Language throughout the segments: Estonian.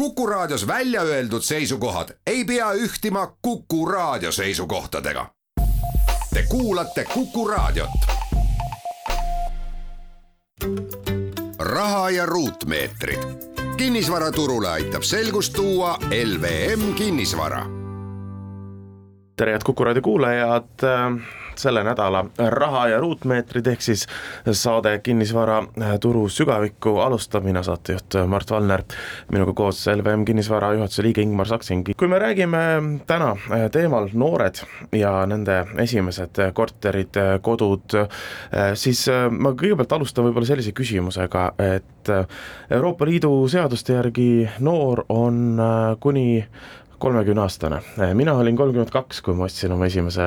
Kuku Raadios välja öeldud seisukohad ei pea ühtima Kuku Raadio seisukohtadega. Te kuulate Kuku Raadiot. raha ja ruutmeetrid. kinnisvaraturule aitab selgust tuua LVM kinnisvara. tere, head Kuku Raadio kuulajad selle nädala Raha ja ruutmeetrid ehk siis saade kinnisvaraturu sügavikku alustab mina saatejuht Mart Valner, minuga koos LVM kinnisvara juhatuse liige Ingmar Saksing. kui me räägime täna teemal noored ja nende esimesed korterid, kodud, siis ma kõigepealt alustan võib-olla sellise küsimusega, et Euroopa Liidu seaduste järgi noor on kuni kolmekümne aastane, mina olin kolmkümmend kaks, kui ma ostsin oma esimese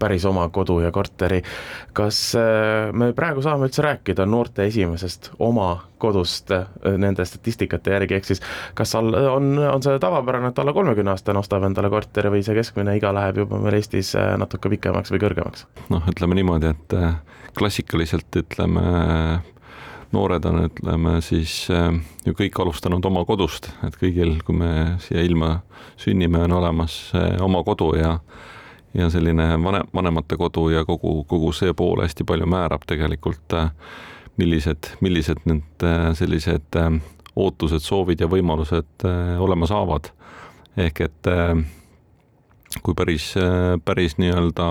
päris oma kodu ja korteri. kas äh, me praegu saame üldse rääkida noorte esimesest oma kodust äh, nende statistikate järgi, ehk siis kas all on, on see tavapärane, et alla kolmekümne aastane ostab endale korteri või see keskmine iga läheb juba meil Eestis äh, natuke pikemaks või kõrgemaks? noh, ütleme niimoodi, et klassikaliselt ütleme noored on, ütleme siis äh, ju kõik alustanud oma kodust, et kõigil, kui me siia ilma sünnime, on olemas äh, oma kodu ja ja selline vanem, vanemate kodu ja kogu, kogu see pool hästi palju määrab tegelikult, äh, millised, millised need sellised ootused, soovid ja võimalused olema saavad. ehk et kui päris, päris nii-öelda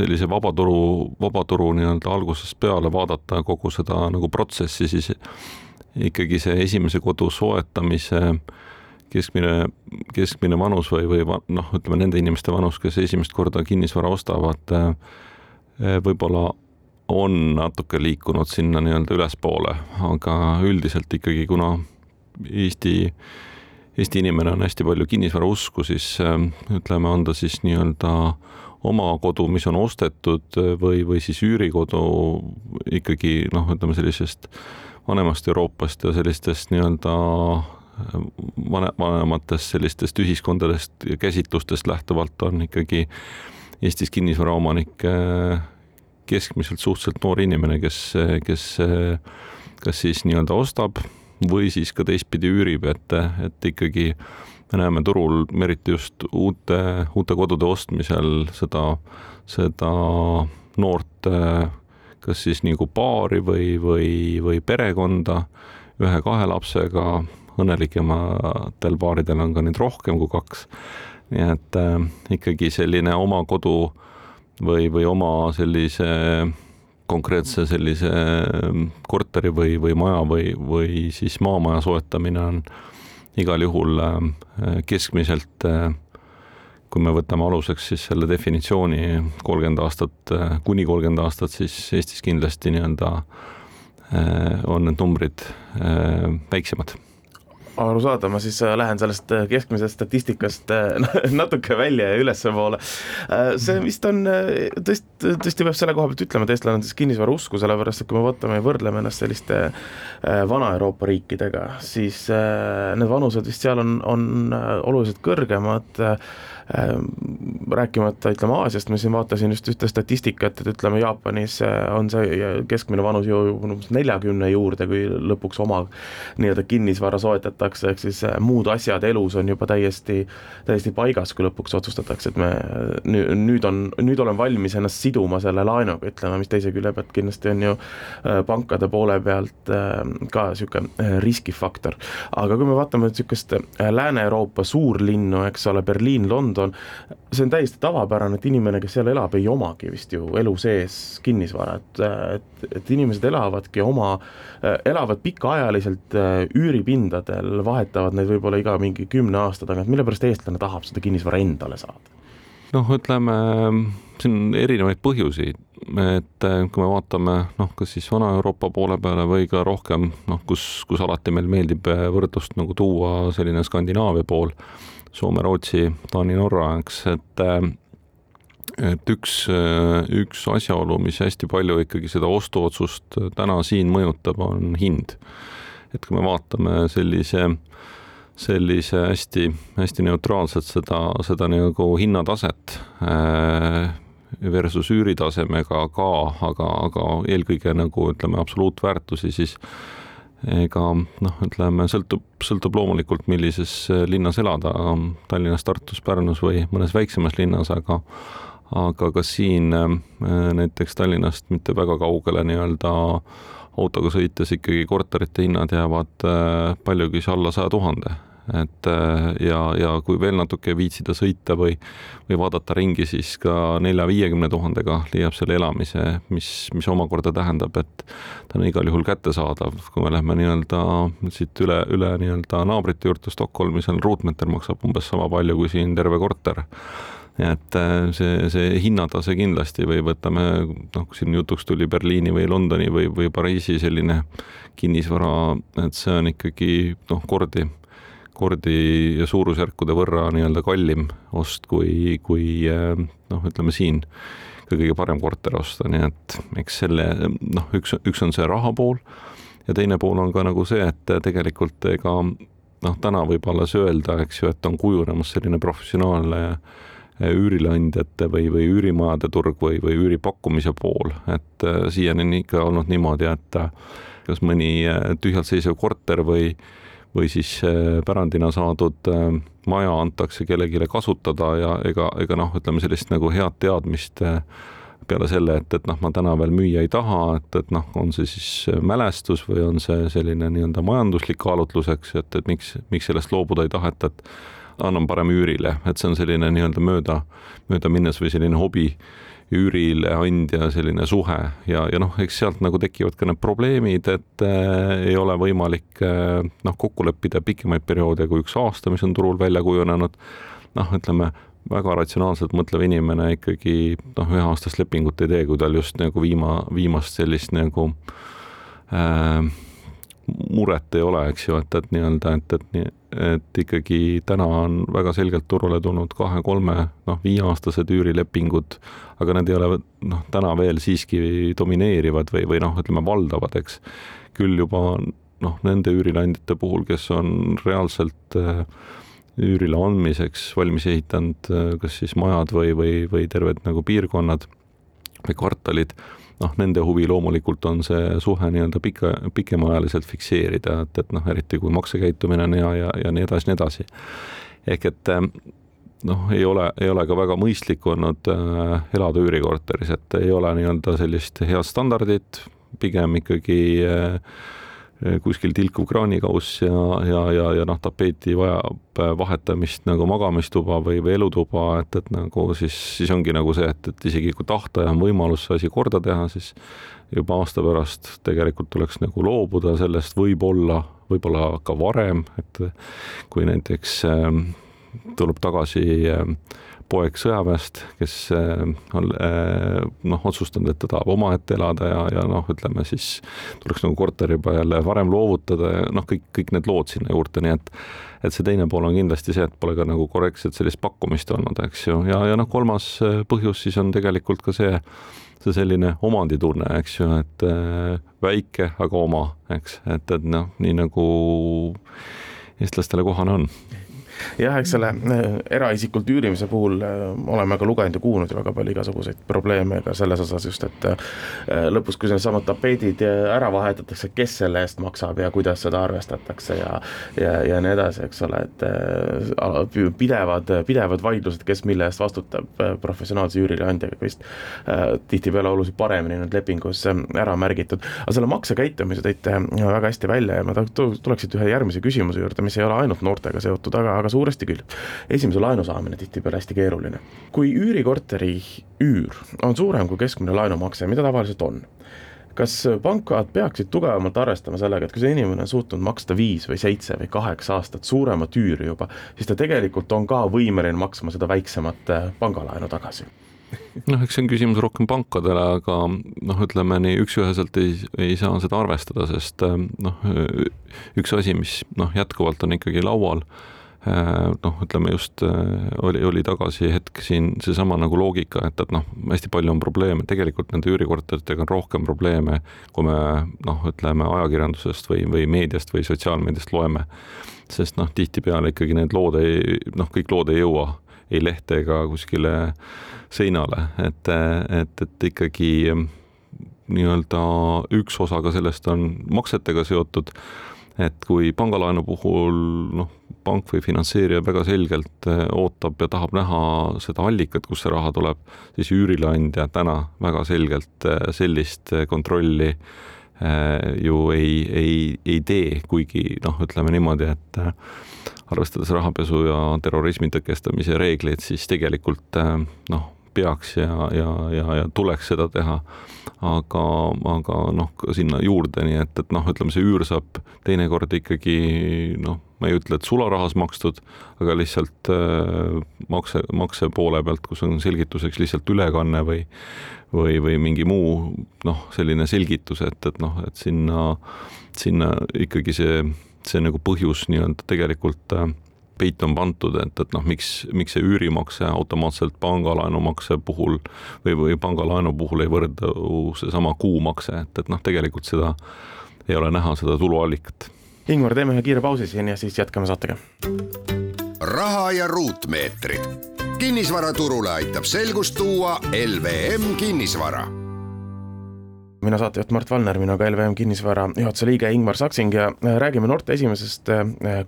sellise vabaturu, vabaturu nii-öelda algusest peale vaadata kogu seda nagu protsessi, siis ikkagi see esimese kodu soetamise keskmine, keskmine vanus või, või noh, ütleme nende inimeste vanus, kes esimest korda kinnisvara ostavad, võib-olla on natuke liikunud sinna nii-öelda ülespoole, aga üldiselt ikkagi, kuna Eesti, Eesti inimene on hästi palju kinnisvara usku, siis ütleme, on ta siis nii-öelda oma kodu, mis on ostetud või, või siis üürikodu ikkagi noh, ütleme sellisest vanemast Euroopast ja sellistest nii-öelda vane, vanematest sellistest ühiskondadest ja käsitlustest lähtuvalt on ikkagi Eestis kinnisvaraomanik keskmiselt suhteliselt noor inimene, kes, kes kas siis nii-öelda ostab või siis ka teistpidi üürib, et, et ikkagi äh, me näeme turul, eriti just uute, uute kodude ostmisel seda, seda noort kas siis nagu paari või, või, või perekonda ühe-kahe lapsega, õnnelikematel paaridel on ka neid rohkem kui kaks. nii et äh, ikkagi selline oma kodu või, või oma sellise konkreetse sellise korteri või, või maja või, või siis maamaja soetamine on igal juhul äh, keskmiselt äh, kui me võtame aluseks siis selle definitsiooni kolmkümmend aastat, äh, kuni kolmkümmend aastat, siis Eestis kindlasti nii-öelda on need numbrid väiksemad arusaadav, ma siis lähen sellest keskmisest statistikast natuke välja ja ülespoole. see vist on tõesti, tõesti peab selle koha pealt ütlema, et eestlane on siis kinnisvara usku, sellepärast et kui me võtame ja võrdleme ennast selliste Vana-Euroopa riikidega, siis need vanused vist seal on, on oluliselt kõrgemad rääkimata ütleme Aasiast, ma siin vaatasin just ühte statistikat, et ütleme Jaapanis eh, on see keskmine vanus ju umbes neljakümne juurde, kui lõpuks oma nii-öelda kinnisvara soetatakse, ehk siis eh, muud asjad elus on juba täiesti, täiesti paigas, kui lõpuks otsustatakse, et me nüüd on, nüüd olen valmis ennast siduma selle laenuga, ütleme, mis teise külje pealt kindlasti on ju eh, pankade poole pealt ka niisugune riskifaktor. aga kui me vaatame niisugust Lääne-Euroopa suurlinnu, eks ole, Berliin, London, on, see on täiesti tavapärane, et inimene, kes seal elab, ei omagi vist ju elu sees kinnisvara, et, et, et inimesed elavadki oma, elavad pikaajaliselt äh, üüripindadel, vahetavad neid võib-olla iga mingi kümne aasta tagant, mille pärast eestlane tahab seda kinnisvara endale saada? noh, ütleme, siin on erinevaid põhjusi, et äh, kui me vaatame noh, kas siis Vana-Euroopa poole peale või ka rohkem noh, kus, kus alati meil meeldib äh, võrdlust nagu tuua selline Skandinaavia pool Soome, Rootsi, Taani, Norra, eks, et et üks, üks asjaolu, mis hästi palju ikkagi seda ostuotsust täna siin mõjutab, on hind. et kui me vaatame sellise, sellise hästi, hästi neutraalselt seda, seda nagu hinnataset äh, versus üüritasemega ka, aga, aga eelkõige nagu ütleme, absoluutväärtusi, siis ega noh, ütleme sõltub, sõltub loomulikult, millises linnas elada, Tallinnas, Tartus, Pärnus või mõnes väiksemas linnas, aga aga ka siin näiteks Tallinnast mitte väga kaugele nii-öelda autoga sõites ikkagi korterite hinnad jäävad paljugi alla saja tuhande et äh, ja, ja kui veel natuke viitsida sõita või, või vaadata ringi, siis ka nelja-viiekümne tuhandega leiab selle elamise, mis, mis omakorda tähendab, et ta on igal juhul kättesaadav, kui me lähme nii-öelda siit üle, üle nii-öelda naabrite juurde Stockholmi, seal ruutmeeter maksab umbes sama palju kui siin terve korter. Et äh, see, see hinnatase kindlasti või võtame, noh, siin jutuks tuli Berliini või Londoni või, või Pariisi selline kinnisvara, et see on ikkagi noh, kordi kordi suurusjärkude võrra nii-öelda kallim ost kui, kui noh, ütleme siin ka kõige parem korter osta, nii et eks selle noh, üks, üks on see raha pool ja teine pool on ka nagu see, et tegelikult ega noh, täna võib alles öelda, eks ju, et on kujunemas selline professionaalne üürileandjate või, või üürimajade turg või, või üüripakkumise pool, et äh, siiani on ikka olnud niimoodi, et kas mõni tühjalt seisev korter või äh, või siis äh, pärandina saadud äh, maja antakse kellelegi kasutada ja ega, ega noh, ütleme sellist nagu head teadmist äh, peale selle, et, et noh, ma täna veel müüa ei taha, et, et noh, on see siis mälestus või on see selline nii-öelda majanduslik kaalutlus, eks, et, et miks, miks sellest loobuda ei taheta, et annan parem üürile, et see on selline nii-öelda mööda, mööda minnes või selline hobi üürileandja selline suhe ja, ja noh, eks sealt nagu tekivad ka need probleemid, et äh, ei ole võimalik äh, noh, kokku leppida pikemaid perioode kui üks aasta, mis on turul välja kujunenud. noh, ütleme väga ratsionaalselt mõtlev inimene ikkagi noh, üheaastast lepingut ei tee, kui tal just nagu viima, viimast sellist nagu äh, muret ei ole, eks ju, et, et nii-öelda, et, et et ikkagi täna on väga selgelt turule tulnud kahe-kolme, noh, viieaastased üürilepingud, aga need ei ole noh, täna veel siiski domineerivad või, või noh, ütleme valdavad, eks. küll juba noh, nende üürileandjate puhul, kes on reaalselt äh, üürile andmiseks valmis ehitanud äh, kas siis majad või, või, või terved nagu piirkonnad või kvartalid noh, nende huvi loomulikult on see suhe nii-öelda pika, pikemaajaliselt fikseerida, et, et noh, eriti kui maksekäitumine on hea ja, ja nii edasi, nii edasi. ehk et eh, noh, ei ole, ei ole ka väga mõistlik olnud äh, elada üürikorteris, et ei ole nii-öelda sellist head standardit, pigem ikkagi äh, kuskil tilkuv kraanikauss ja, ja, ja, ja noh, tapeeti vajab eh, vahetamist nagu magamistuba või, või elutuba, et, et nagu siis, siis ongi nagu see, et, et isegi kui tahta ja on võimalus see asi korda teha, siis juba aasta pärast tegelikult tuleks nagu loobuda sellest võib-olla, võib-olla ka varem, et kui näiteks äh, tuleb tagasi äh, poeg sõjaväest, kes äh, on äh, noh, otsustanud, et ta tahab omaette elada ja, ja noh, ütleme siis tuleks nagu korter juba jälle varem loovutada ja noh, kõik, kõik need lood sinna juurde, nii et et see teine pool on kindlasti see, et pole ka nagu korrektset sellist pakkumist olnud, eks ju, ja, ja noh, kolmas äh, põhjus siis on tegelikult ka see, see selline omanditunne, eks ju, et väike, aga oma, eks, et, et noh, nii nagu eestlastele kohane on jah, eks selle äh, eraisikult üürimise puhul äh, oleme ka lugenud ja kuulnud ju väga palju igasuguseid probleeme ka selles osas just, et äh, lõpus, kui needsamad tapeedid ära vahetatakse, kes selle eest maksab ja kuidas seda arvestatakse ja ja, ja nii edasi, eks ole, et pidevad, pidevad vaidlused, kes mille eest vastutab, professionaalse üürileandjaga vist tihtipeale oluliselt paremini nüüd lepingus ära märgitud, aga selle maksekäitumise tõite väga hästi välja ja ma tuleks siit ühe järgmise küsimuse juurde, mis ei ole ainult noortega seotud, aga, aga suuresti küll. esimese laenu saamine tihtipeale hästi keeruline. kui üürikorteri üür on suurem kui keskmine laenumakse, mida tavaliselt on, kas pangad peaksid tugevamalt arvestama sellega, et kui see inimene on suutnud maksta viis või seitse või kaheksa aastat suuremat üüri juba, siis ta tegelikult on ka võimeline maksma seda väiksemat äh, pangalaenu tagasi noh, eks see on küsimus rohkem pankadele, aga noh, ütleme nii üksüheselt ei, ei saa seda arvestada, sest äh, noh, üks asi, mis noh, jätkuvalt on ikkagi laual noh, ütleme just äh, oli, oli tagasi hetk siin seesama nagu loogika, et, et noh, hästi palju on probleeme, tegelikult nende üürikorteritega on rohkem probleeme, kui me noh, ütleme ajakirjandusest või, või meediast või sotsiaalmeediast loeme. sest noh, tihtipeale ikkagi need lood ei, noh, kõik lood ei jõua ei lehte ega kuskile seinale, et, et, et ikkagi nii-öelda üks osa ka sellest on maksetega seotud et kui pangalaenu puhul noh, pank või finantseerija väga selgelt eh, ootab ja tahab näha seda allikat, kust see raha tuleb, siis üürileandja täna väga selgelt eh, sellist eh, kontrolli ju ei, ei, ei tee, kuigi noh, ütleme niimoodi, et arvestades rahapesu ja terrorismi tõkestamise reegleid, siis tegelikult noh, peaks ja, ja, ja, ja tuleks seda teha. aga, aga noh, sinna juurde, nii et, et noh, ütleme see üür saab teinekord ikkagi noh, ma ei ütle, et sularahas makstud, aga lihtsalt äh, makse, makse poole pealt, kus on selgituseks lihtsalt ülekanne või või, või mingi muu noh, selline selgitus, et, et noh, et sinna, sinna ikkagi see, see nagu põhjus nii-öelda tegelikult äh, peit on pandud, et, et noh, miks, miks see üürimakse automaatselt pangalaenumakse puhul või, või pangalaenu puhul ei võrdu seesama kuumakse, et, et noh, tegelikult seda ei ole näha, seda tuluallikat. Ingmar, teeme ühe kiire pausi siin ja siis jätkame saatega. raha ja ruutmeetrid. kinnisvaraturule aitab selgust tuua LVM kinnisvara mina saatejuht Mart Valner, minuga LVM kinnisvara juhatuse liige Ingmar Saksing ja äh, räägime noorte esimesest äh,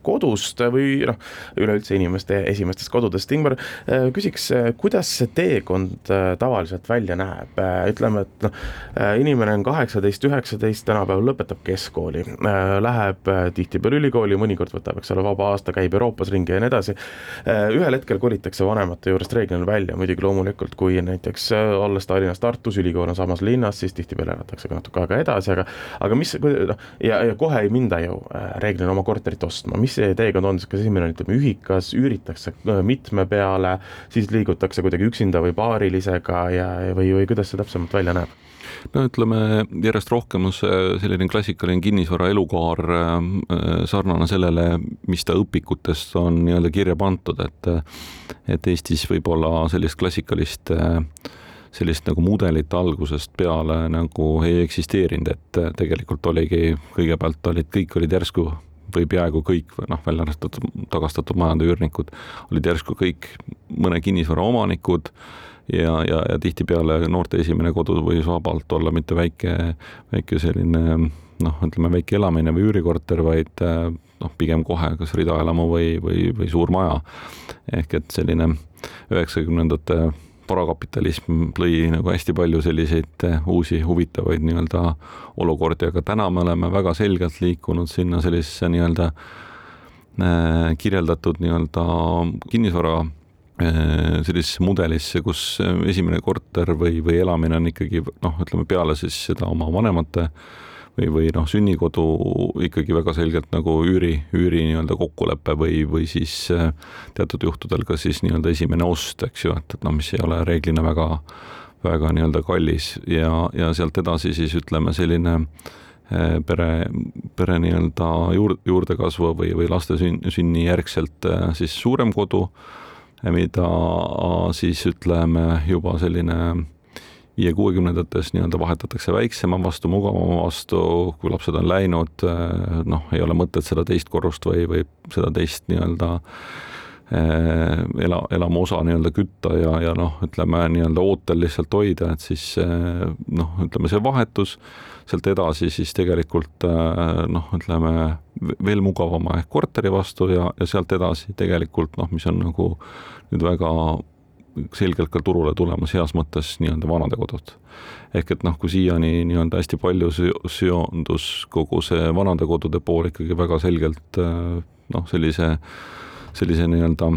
kodust või noh, üleüldse inimeste esimestest kodudest. Ingmar, äh, küsiks, kuidas see teekond tavaliselt välja näeb, ütleme, et noh, inimene on kaheksateist, üheksateist, tänapäeval lõpetab keskkooli, läheb tihtipeale ülikooli, mõnikord võtab, eks ole, vaba aasta, käib Euroopas ringi ja nii edasi. ühel hetkel kolitakse vanemate juurest reeglina välja, muidugi loomulikult, kui näiteks olles Tallinnas, Tartus, ülikool on samas linnas, siis tihtipeale lükatakse ka natuke aega edasi, aga aga mis, noh, ja, ja kohe ei minda ju äh, reeglina oma korterit ostma, mis see teekond on, kas esimene on, ütleme, ühikas, üüritakse äh, mitme peale, siis liigutakse kuidagi üksinda või paarilisega ja, või, või kuidas see täpsemalt välja näeb? no ütleme, järjest rohkem on see selline klassikaline kinnisvara elukaar äh, sarnane sellele, mis ta õpikutest on nii-öelda kirja pandud, et et Eestis võib-olla sellist klassikalist äh, sellist nagu mudelit algusest peale nagu ei eksisteerinud, et tegelikult oligi, kõigepealt olid, kõik olid järsku või peaaegu kõik, noh, välja arvatud tagastatud majade üürnikud, olid järsku kõik mõne kinnisvara omanikud ja, ja, ja tihtipeale noorte esimene kodu võis vabalt olla mitte väike, väike selline noh, ütleme väike elamine või üürikorter, vaid noh, pigem kohe kas ridaelamu või, või, või suur maja. ehk et selline üheksakümnendate varakapitalism lõi nagu hästi palju selliseid eh, uusi huvitavaid nii-öelda olukordi, aga täna me oleme väga selgelt liikunud sinna sellisesse nii-öelda äh, kirjeldatud nii-öelda kinnisvara äh, sellisesse mudelisse, kus esimene korter või, või elamine on ikkagi noh, ütleme peale siis seda oma vanemate äh, või, või noh, sünnikodu ikkagi väga selgelt nagu üüri, üüri nii-öelda kokkulepe või, või siis äh, teatud juhtudel ka siis nii-öelda esimene ost, eks ju, et, et noh, mis ei ole reeglina väga, väga nii-öelda kallis. Ja, ja sealt edasi siis ütleme, selline äh, pere, pere nii-öelda juurde, juurdekasvu või, või laste sünni, sünni järgselt äh, siis suurem kodu, mida siis ütleme juba selline viie-kuuekümnendates nii-öelda vahetatakse väiksema vastu, mugavama vastu, kui lapsed on läinud, eh, noh, ei ole mõtet seda teist korrust või, või seda teist nii-öelda eh, ela, elamuosa nii-öelda kütta ja, ja noh, ütleme nii-öelda ootel lihtsalt hoida, et siis eh, noh, ütleme see vahetus, sealt edasi siis tegelikult noh, ütleme veel mugavama ehk korteri vastu ja, ja sealt edasi tegelikult noh, mis on nagu nüüd väga selgelt ka turule tulemas heas mõttes nii-öelda vanadekodud. ehk et noh, kui siiani nii-öelda hästi palju seondus kogu see vanadekodude pool ikkagi väga selgelt noh, sellise, sellise nii-öelda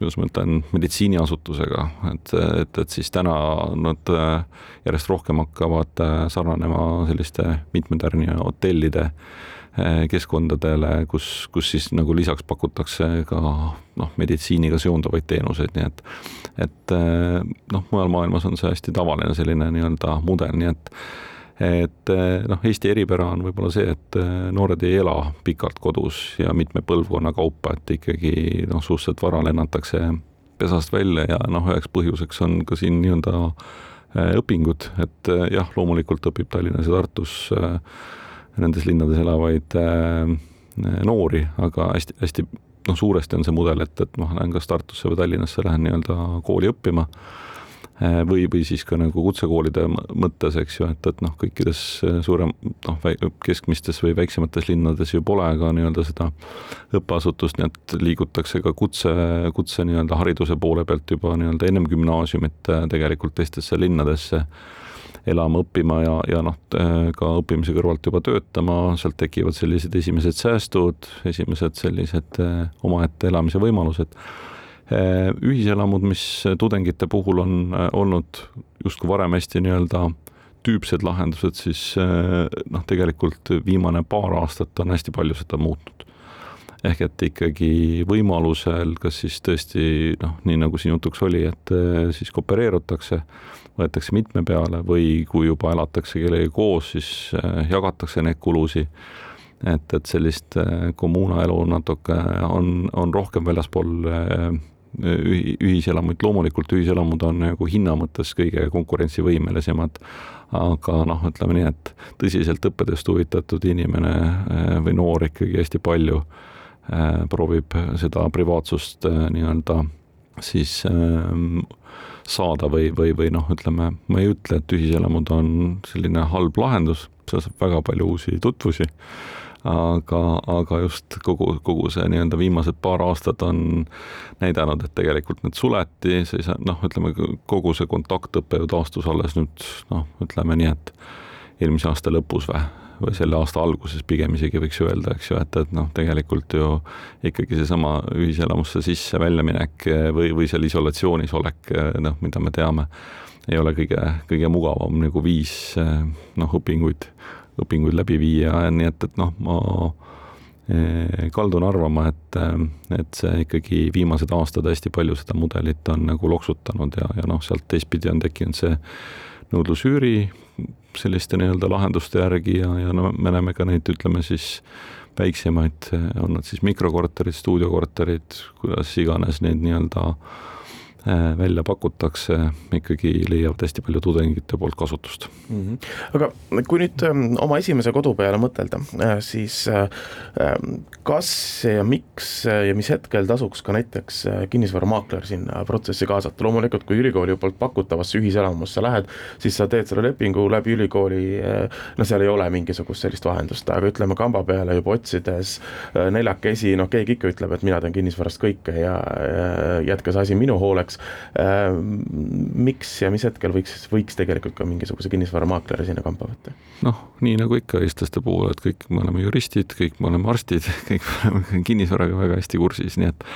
kuidas ma ütlen, meditsiiniasutusega, et, et, et siis täna nad järjest rohkem hakkavad sarnanema selliste mitmetärni hotellide äh, keskkondadele, kus, kus siis nagu lisaks pakutakse ka noh, meditsiiniga seonduvaid teenuseid, nii et et eh, noh, mujal maailmas on see hästi tavaline selline nii-öelda mudel, nii et et eh, noh, Eesti eripära on võib-olla see, et noored ei ela pikalt kodus ja mitme põlvkonna kaupa, et ikkagi noh, suhteliselt vara lennatakse pesast välja ja noh, üheks põhjuseks on ka siin nii-öelda õpingud, et jah, loomulikult õpib Tallinnas ja Tartus nendes linnades elavaid noori, aga hästi-hästi noh, suuresti on see mudel, et, et ma lähen kas Tartusse või Tallinnasse, lähen nii-öelda kooli õppima Äh, või, või siis ka nagu kutsekoolide mõttes, eks ju, et, et noh, kõikides äh, suurem, noh, keskmistes või väiksemates linnades ju pole ka nii-öelda seda õppeasutust, nii et liigutakse ka kutse, kutse nii-öelda hariduse poole pealt juba nii-öelda ennem gümnaasiumit äh, tegelikult teistesse linnadesse elama, õppima ja, ja noh, ka õppimise kõrvalt juba töötama, sealt tekivad sellised esimesed säästud, esimesed sellised omaette elamise võimalused Äh, ühiselamud, mis tudengite puhul on äh, olnud justkui varem hästi nii-öelda tüüpsed lahendused, siis noh, tegelikult viimane paar aastat on hästi palju seda muutnud. ehk et ikkagi võimalusel, kas siis tõesti noh, nii nagu siin jutuks oli, et siis koopereerutakse, võetakse mitme peale või kui juba elatakse kellegagi koos, siis jagatakse neid kulusid. Et, et sellist kommuunaelu natuke on, on rohkem väljaspool ühiselamuid, loomulikult ühiselamud on nagu hinna mõttes kõige konkurentsivõimelisemad, aga noh, ütleme nii, et tõsiselt õppedest huvitatud inimene või noor ikkagi hästi palju proovib seda privaatsust nii-öelda siis saada või, või, või noh, ütleme, ma ei ütle, et ühiselamud on selline halb lahendus, seal saab väga palju uusi tutvusi aga, aga just kogu, kogu see nii-öelda viimased paar aastat on näidanud, et tegelikult need suleti, saa, noh, ütleme kogu see kontaktõpe ju taastus alles nüüd noh, ütleme nii, et eelmise aasta lõpus või, või selle aasta alguses pigem isegi võiks öelda, eks ju, et, et noh, tegelikult ju ikkagi seesama ühiselamusse sisse väljaminek või, või seal isolatsioonis olek, noh, mida me teame, ei ole kõige, kõige mugavam nagu viis noh, õpinguid õpinguid läbi viia, nii et, et noh, ma eh, kaldun arvama, et, et see ikkagi viimased aastad hästi palju seda mudelit on nagu loksutanud ja, ja noh, sealt teistpidi on tekkinud see nõudlus üüri selliste nii-öelda lahenduste järgi ja, ja no me näeme ka neid, ütleme siis väiksemaid, on nad siis mikrokorterid, stuudiokorterid, kuidas iganes neid nii-öelda äh, välja pakutakse, ikkagi leiavad hästi palju tudengite poolt kasutust mm. -hmm. aga kui nüüd ähm, oma esimese kodu peale mõtelda, äh, siis äh, ähm, kas ja miks ja mis hetkel tasuks ka näiteks kinnisvaramaakler sinna protsessi kaasata, loomulikult kui ülikooli poolt pakutavasse ühiselamusse lähed, siis sa teed selle lepingu läbi ülikooli, no seal ei ole mingisugust sellist vahendust, aga ütleme kamba peale juba otsides neljakesi, noh keegi ikka ütleb, et mina teen kinnisvarast kõike ja jätke see asi minu hooleks, jaoks. Ähm, miks ja mis hetkel võiks, võiks tegelikult ka mingisuguse kinnisvaramaakleri sinna kampa võtta? noh, nii nagu ikka eestlaste puhul, et kõik me oleme juristid, kõik me oleme arstid, kõik me oleme kinnisvaraga väga hästi kursis, nii et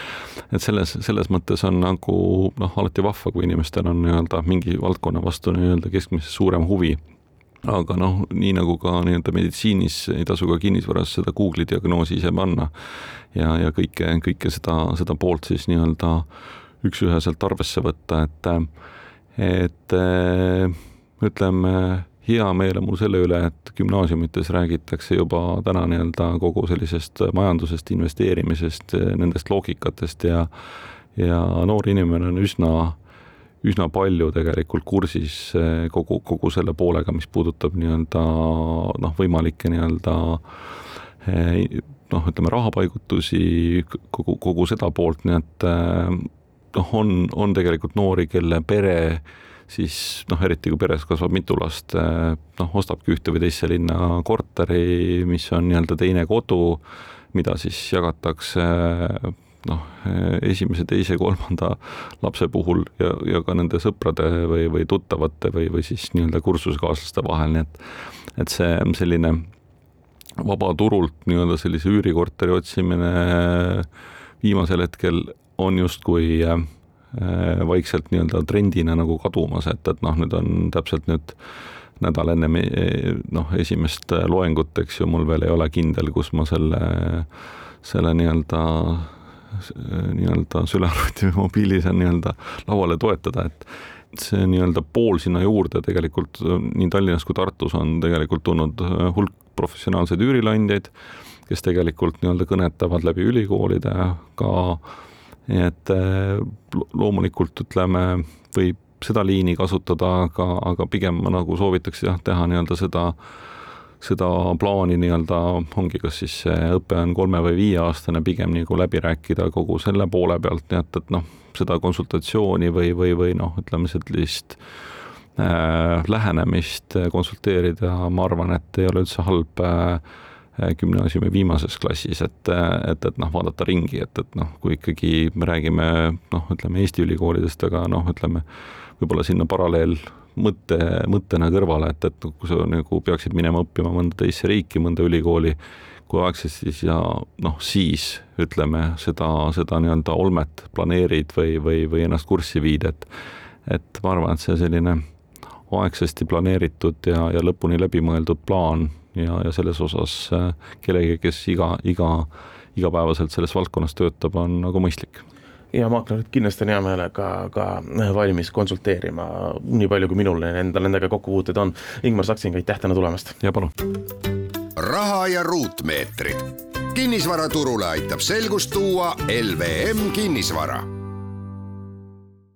et selles, selles mõttes on nagu noh, alati vahva, kui inimestel on nii-öelda mingi valdkonna vastu nii-öelda keskmisest suurem huvi aga noh, nii nagu ka nii-öelda meditsiinis ei tasu ka kinnisvaras seda Google'i diagnoosi ise panna ja, ja kõike, kõike seda, seda poolt siis nii-öelda üks-üheselt arvesse võtta, et, et ütleme, hea meel on mul selle üle, et gümnaasiumites räägitakse juba täna nii-öelda kogu sellisest majandusest, investeerimisest, nendest loogikatest ja ja noor inimene on üsna, üsna palju tegelikult kursis kogu, kogu selle poolega, mis puudutab nii-öelda noh, võimalikke nii-öelda noh, ütleme rahapaigutusi, kogu, kogu seda poolt, nii et noh, on, on tegelikult noori, kelle pere siis noh, eriti kui peres kasvab mitu last, noh, ostabki ühte või teisse linna korteri, mis on nii-öelda teine kodu, mida siis jagatakse noh, esimese, teise, kolmanda lapse puhul ja, ja ka nende sõprade või, või tuttavate või, või siis nii-öelda kursusekaaslaste vahel, nii et et see selline vabaturult nii-öelda sellise üürikorteri otsimine viimasel hetkel on justkui äh, äh, vaikselt nii-öelda trendina nagu kadumas, et, et noh, nüüd on täpselt nüüd nädal enne noh, esimest loengut, eks ju, mul veel ei ole kindel, kus ma selle, selle nii-öelda nii-öelda sülearvuti või mobiili saan nii-öelda lauale toetada, et see nii-öelda pool sinna juurde tegelikult nii Tallinnas kui Tartus on tegelikult tulnud hulk professionaalseid üürileandjaid, kes tegelikult nii-öelda kõnetavad läbi ülikoolide ka nii et äh, loomulikult ütleme, võib seda liini kasutada, aga, aga pigem ma nagu soovitaks jah, teha nii-öelda seda, seda plaani nii-öelda ongi, kas siis õpe on kolme või viieaastane, pigem nagu läbi rääkida kogu selle poole pealt, nii et, et noh, seda konsultatsiooni või, või, või noh, ütleme sellist äh, lähenemist konsulteerida, ma arvan, et ei ole üldse halb äh, gümnaasiumi viimases klassis, et, et, et noh, vaadata ringi, et, et noh, kui ikkagi me räägime noh, ütleme Eesti ülikoolidest, aga noh, ütleme võib-olla sinna paralleel mõtte, mõttena kõrvale, et, et kui sa nagu peaksid minema õppima mõnda teisse riiki, mõnda ülikooli, kui aegselt siis ja noh, siis ütleme seda, seda nii-öelda olmet planeerid või, või, või ennast kurssi viid, et et ma arvan, et see selline aegsasti planeeritud ja, ja lõpuni läbimõeldud plaan ja, ja selles osas äh, kellegi, kes iga, iga, igapäevaselt selles valdkonnas töötab, on nagu mõistlik ja maaklerid kindlasti on hea meelega ka valmis konsulteerima, nii palju kui minul endal nendega kokkupuuteid on. Ingmar Saksing, aitäh täna tulemast! ja palun! raha ja ruutmeetrid. kinnisvaraturule aitab selgust tuua LVM kinnisvara